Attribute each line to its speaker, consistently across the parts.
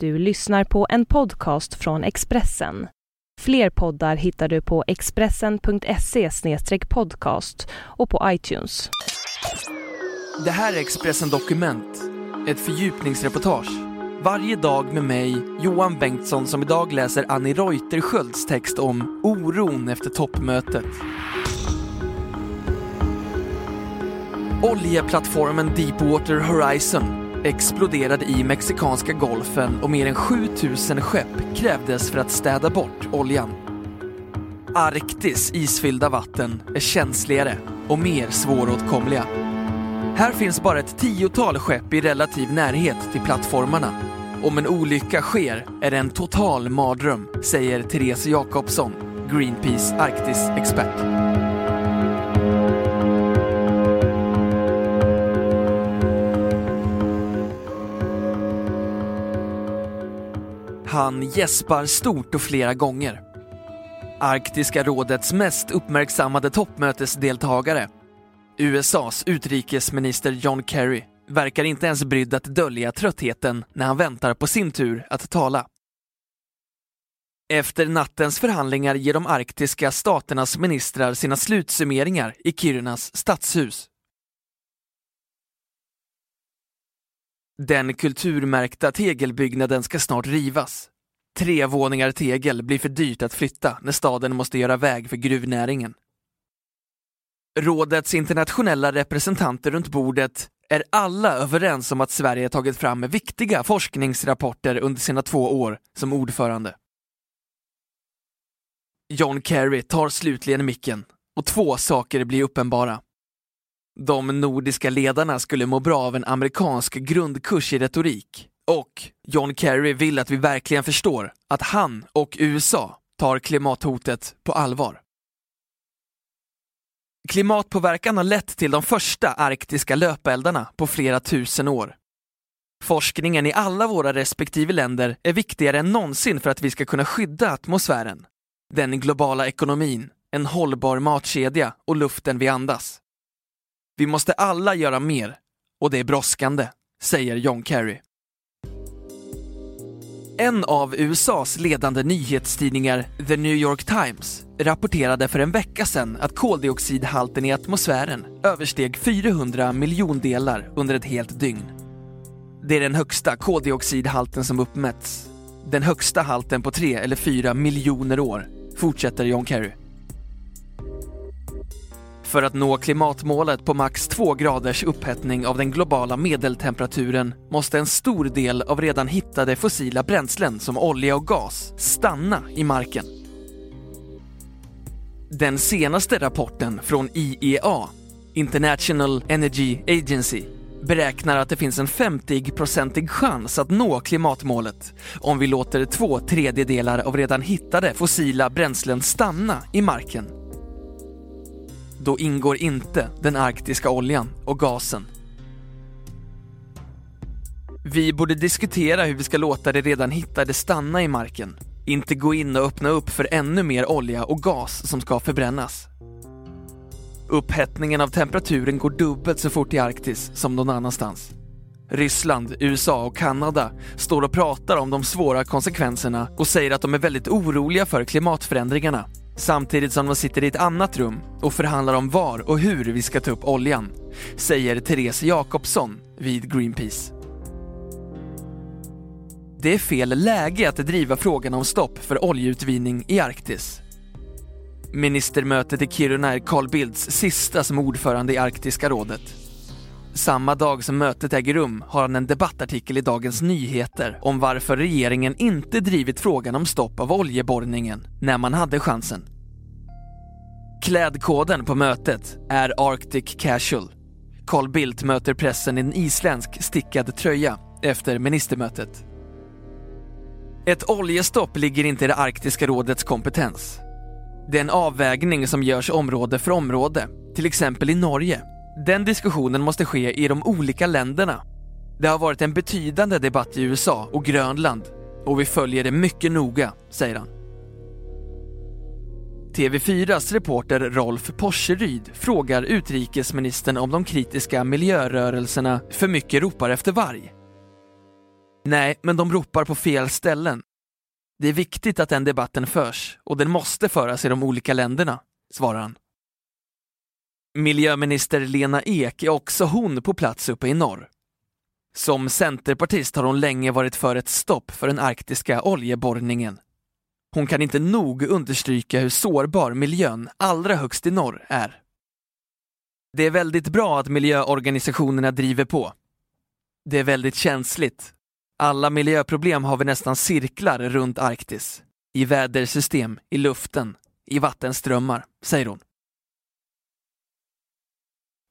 Speaker 1: Du lyssnar på en podcast från Expressen. Fler poddar hittar du på expressen.se podcast och på iTunes.
Speaker 2: Det här är Expressen Dokument, ett fördjupningsreportage. Varje dag med mig, Johan Bengtsson, som idag läser Annie Reuterskiölds text om oron efter toppmötet. Oljeplattformen Deepwater Horizon exploderade i Mexikanska golfen och mer än 7000 skepp krävdes för att städa bort oljan. Arktis isfyllda vatten är känsligare och mer svåråtkomliga. Här finns bara ett tiotal skepp i relativ närhet till plattformarna. Om en olycka sker är det en total mardröm, säger Therese Jakobsson, Greenpeace Arktis-expert. Han gäspar stort och flera gånger. Arktiska rådets mest uppmärksammade toppmötesdeltagare, USAs utrikesminister John Kerry, verkar inte ens brydd att dölja tröttheten när han väntar på sin tur att tala. Efter nattens förhandlingar ger de arktiska staternas ministrar sina slutsummeringar i Kirunas stadshus. Den kulturmärkta tegelbyggnaden ska snart rivas. Tre våningar tegel blir för dyrt att flytta när staden måste göra väg för gruvnäringen. Rådets internationella representanter runt bordet är alla överens om att Sverige tagit fram viktiga forskningsrapporter under sina två år som ordförande. John Kerry tar slutligen micken och två saker blir uppenbara. De nordiska ledarna skulle må bra av en amerikansk grundkurs i retorik. Och John Kerry vill att vi verkligen förstår att han och USA tar klimathotet på allvar. Klimatpåverkan har lett till de första arktiska löpeldarna på flera tusen år. Forskningen i alla våra respektive länder är viktigare än någonsin för att vi ska kunna skydda atmosfären, den globala ekonomin, en hållbar matkedja och luften vi andas. Vi måste alla göra mer och det är brådskande, säger John Kerry. En av USAs ledande nyhetstidningar, The New York Times, rapporterade för en vecka sedan att koldioxidhalten i atmosfären översteg 400 miljondelar under ett helt dygn. Det är den högsta koldioxidhalten som uppmätts. Den högsta halten på tre eller fyra miljoner år, fortsätter John Kerry. För att nå klimatmålet på max 2 graders upphettning av den globala medeltemperaturen måste en stor del av redan hittade fossila bränslen som olja och gas stanna i marken. Den senaste rapporten från IEA, International Energy Agency, beräknar att det finns en 50-procentig chans att nå klimatmålet om vi låter två tredjedelar av redan hittade fossila bränslen stanna i marken då ingår inte den arktiska oljan och gasen. Vi borde diskutera hur vi ska låta det redan hittade stanna i marken. Inte gå in och öppna upp för ännu mer olja och gas som ska förbrännas. Upphettningen av temperaturen går dubbelt så fort i Arktis som någon annanstans. Ryssland, USA och Kanada står och pratar om de svåra konsekvenserna och säger att de är väldigt oroliga för klimatförändringarna samtidigt som de sitter i ett annat rum och förhandlar om var och hur vi ska ta upp oljan, säger Therese Jakobsson vid Greenpeace. Det är fel läge att driva frågan om stopp för oljeutvinning i Arktis. Ministermötet i Kiruna är Carl Bildts sista som ordförande i Arktiska rådet. Samma dag som mötet äger rum har han en debattartikel i Dagens Nyheter om varför regeringen inte drivit frågan om stopp av oljeborrningen när man hade chansen. Klädkoden på mötet är Arctic Casual. Carl Bildt möter pressen i en isländsk stickad tröja efter ministermötet. Ett oljestopp ligger inte i det arktiska rådets kompetens. Det är en avvägning som görs område för område, till exempel i Norge den diskussionen måste ske i de olika länderna. Det har varit en betydande debatt i USA och Grönland och vi följer det mycket noga, säger han. TV4s reporter Rolf Porseryd frågar utrikesministern om de kritiska miljörörelserna för mycket ropar efter varg. Nej, men de ropar på fel ställen. Det är viktigt att den debatten förs och den måste föras i de olika länderna, svarar han. Miljöminister Lena Ek är också hon på plats uppe i norr. Som centerpartist har hon länge varit för ett stopp för den arktiska oljeborrningen. Hon kan inte nog understryka hur sårbar miljön allra högst i norr är. Det är väldigt bra att miljöorganisationerna driver på. Det är väldigt känsligt. Alla miljöproblem har vi nästan cirklar runt Arktis. I vädersystem, i luften, i vattenströmmar, säger hon.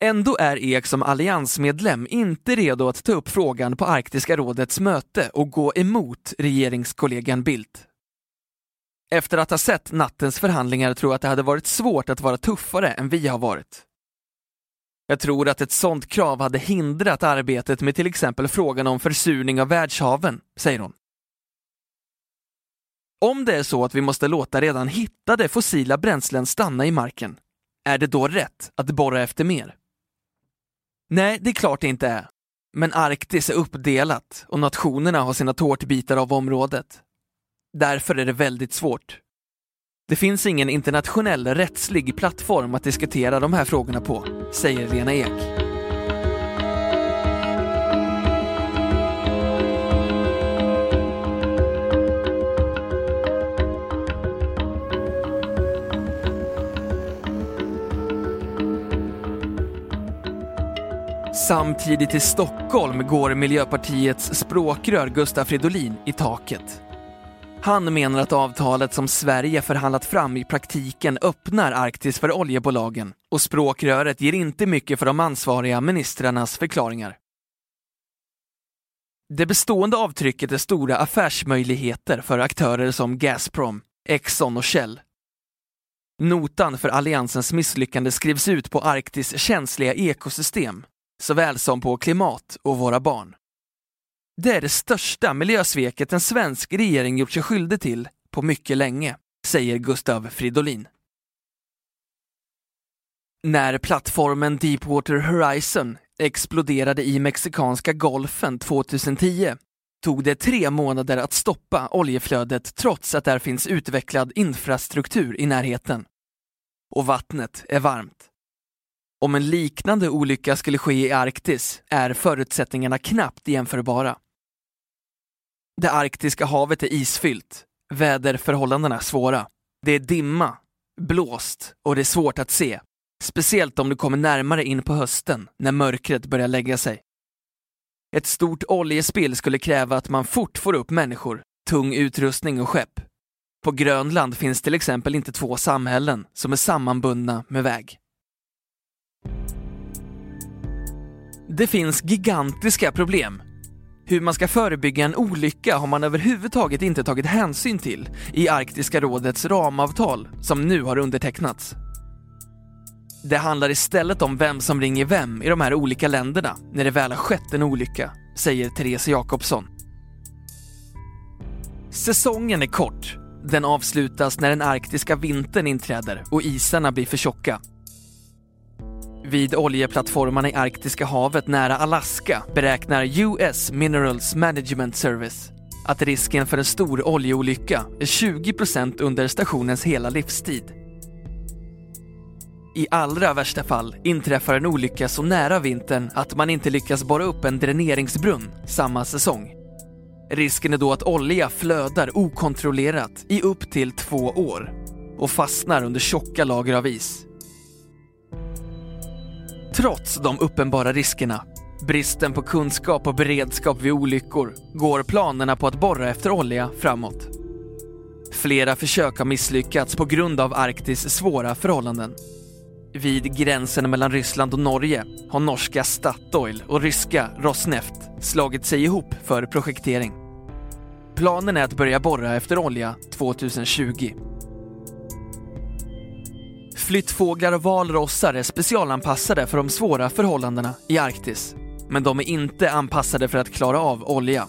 Speaker 2: Ändå är Ek som alliansmedlem inte redo att ta upp frågan på Arktiska rådets möte och gå emot regeringskollegan Bildt. Efter att ha sett nattens förhandlingar tror jag att det hade varit svårt att vara tuffare än vi har varit. Jag tror att ett sådant krav hade hindrat arbetet med till exempel frågan om försurning av världshaven, säger hon. Om det är så att vi måste låta redan hittade fossila bränslen stanna i marken, är det då rätt att borra efter mer? Nej, det är klart det inte är. Men Arktis är uppdelat och nationerna har sina tårtbitar av området. Därför är det väldigt svårt. Det finns ingen internationell rättslig plattform att diskutera de här frågorna på, säger Lena Ek. Samtidigt i Stockholm går Miljöpartiets språkrör Gustaf Fridolin i taket. Han menar att avtalet som Sverige förhandlat fram i praktiken öppnar Arktis för oljebolagen och språkröret ger inte mycket för de ansvariga ministrarnas förklaringar. Det bestående avtrycket är stora affärsmöjligheter för aktörer som Gazprom, Exxon och Shell. Notan för alliansens misslyckande skrivs ut på Arktis känsliga ekosystem såväl som på klimat och våra barn. Det är det största miljösveket en svensk regering gjort sig skyldig till på mycket länge, säger Gustav Fridolin. När plattformen Deepwater Horizon exploderade i Mexikanska golfen 2010 tog det tre månader att stoppa oljeflödet trots att där finns utvecklad infrastruktur i närheten. Och vattnet är varmt. Om en liknande olycka skulle ske i Arktis är förutsättningarna knappt jämförbara. Det arktiska havet är isfyllt, väderförhållandena är svåra. Det är dimma, blåst och det är svårt att se. Speciellt om du kommer närmare in på hösten när mörkret börjar lägga sig. Ett stort oljespill skulle kräva att man fort får upp människor, tung utrustning och skepp. På Grönland finns till exempel inte två samhällen som är sammanbundna med väg. Det finns gigantiska problem. Hur man ska förebygga en olycka har man överhuvudtaget inte tagit hänsyn till i Arktiska rådets ramavtal som nu har undertecknats. Det handlar istället om vem som ringer vem i de här olika länderna när det väl har skett en olycka, säger Therese Jakobsson. Säsongen är kort. Den avslutas när den arktiska vintern inträder och isarna blir för tjocka. Vid oljeplattformarna i Arktiska havet nära Alaska beräknar US Minerals Management Service att risken för en stor oljeolycka är 20% under stationens hela livstid. I allra värsta fall inträffar en olycka så nära vintern att man inte lyckas borra upp en dräneringsbrunn samma säsong. Risken är då att olja flödar okontrollerat i upp till två år och fastnar under tjocka lager av is. Trots de uppenbara riskerna, bristen på kunskap och beredskap vid olyckor, går planerna på att borra efter olja framåt. Flera försök har misslyckats på grund av Arktis svåra förhållanden. Vid gränsen mellan Ryssland och Norge har norska Statoil och ryska Rosneft slagit sig ihop för projektering. Planen är att börja borra efter olja 2020. Flyttfåglar och valrossar är specialanpassade för de svåra förhållandena i Arktis. Men de är inte anpassade för att klara av olja.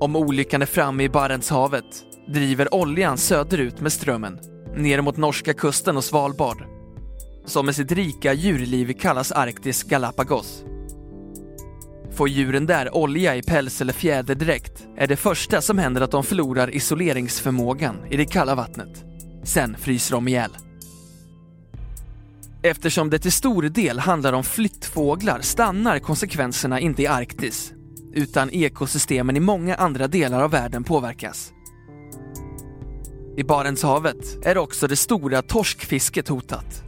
Speaker 2: Om olyckan är framme i Barentshavet driver oljan söderut med strömmen, ner mot norska kusten och Svalbard. Som med sitt rika djurliv kallas Arktis Galapagos. Får djuren där olja i päls eller fjäderdräkt är det första som händer att de förlorar isoleringsförmågan i det kalla vattnet. Sen fryser de ihjäl. Eftersom det till stor del handlar om flyttfåglar stannar konsekvenserna inte i Arktis, utan ekosystemen i många andra delar av världen påverkas. I Barentshavet är också det stora torskfisket hotat.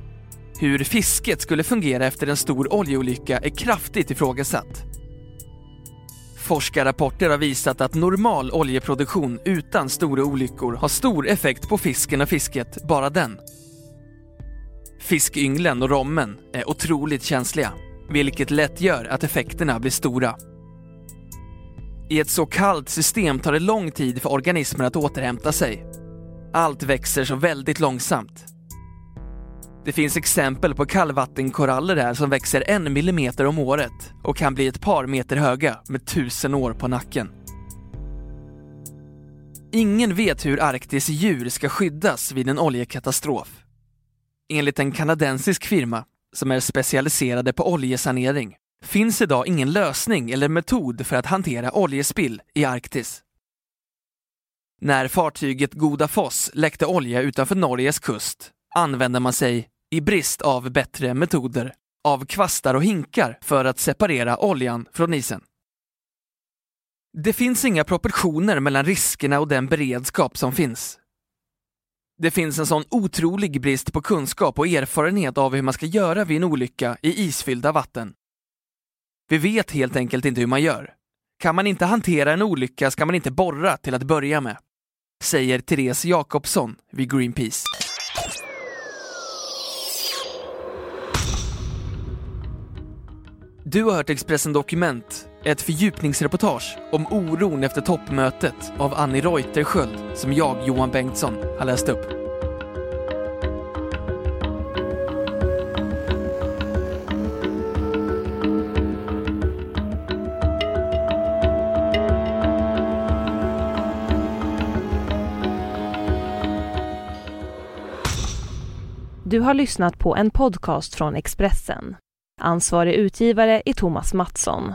Speaker 2: Hur fisket skulle fungera efter en stor oljeolycka är kraftigt ifrågasatt. Forskarrapporter har visat att normal oljeproduktion utan stora olyckor har stor effekt på fisken och fisket, bara den. Fiskynglen och rommen är otroligt känsliga, vilket lätt gör att effekterna blir stora. I ett så kallt system tar det lång tid för organismer att återhämta sig. Allt växer så väldigt långsamt. Det finns exempel på kallvattenkoraller här som växer en millimeter om året och kan bli ett par meter höga med tusen år på nacken. Ingen vet hur Arktis djur ska skyddas vid en oljekatastrof. Enligt en kanadensisk firma som är specialiserade på oljesanering finns idag ingen lösning eller metod för att hantera oljespill i Arktis. När fartyget Goda Foss läckte olja utanför Norges kust använde man sig, i brist av bättre metoder, av kvastar och hinkar för att separera oljan från isen. Det finns inga proportioner mellan riskerna och den beredskap som finns. Det finns en sån otrolig brist på kunskap och erfarenhet av hur man ska göra vid en olycka i isfyllda vatten. Vi vet helt enkelt inte hur man gör. Kan man inte hantera en olycka ska man inte borra till att börja med, säger Therese Jakobsson vid Greenpeace. Du har hört Expressen Dokument, ett fördjupningsreportage om oron efter toppmötet av Annie Reuterskiöld som jag, Johan Bengtsson, har läst upp.
Speaker 1: Du har lyssnat på en podcast från Expressen. Ansvarig utgivare är Thomas Mattsson.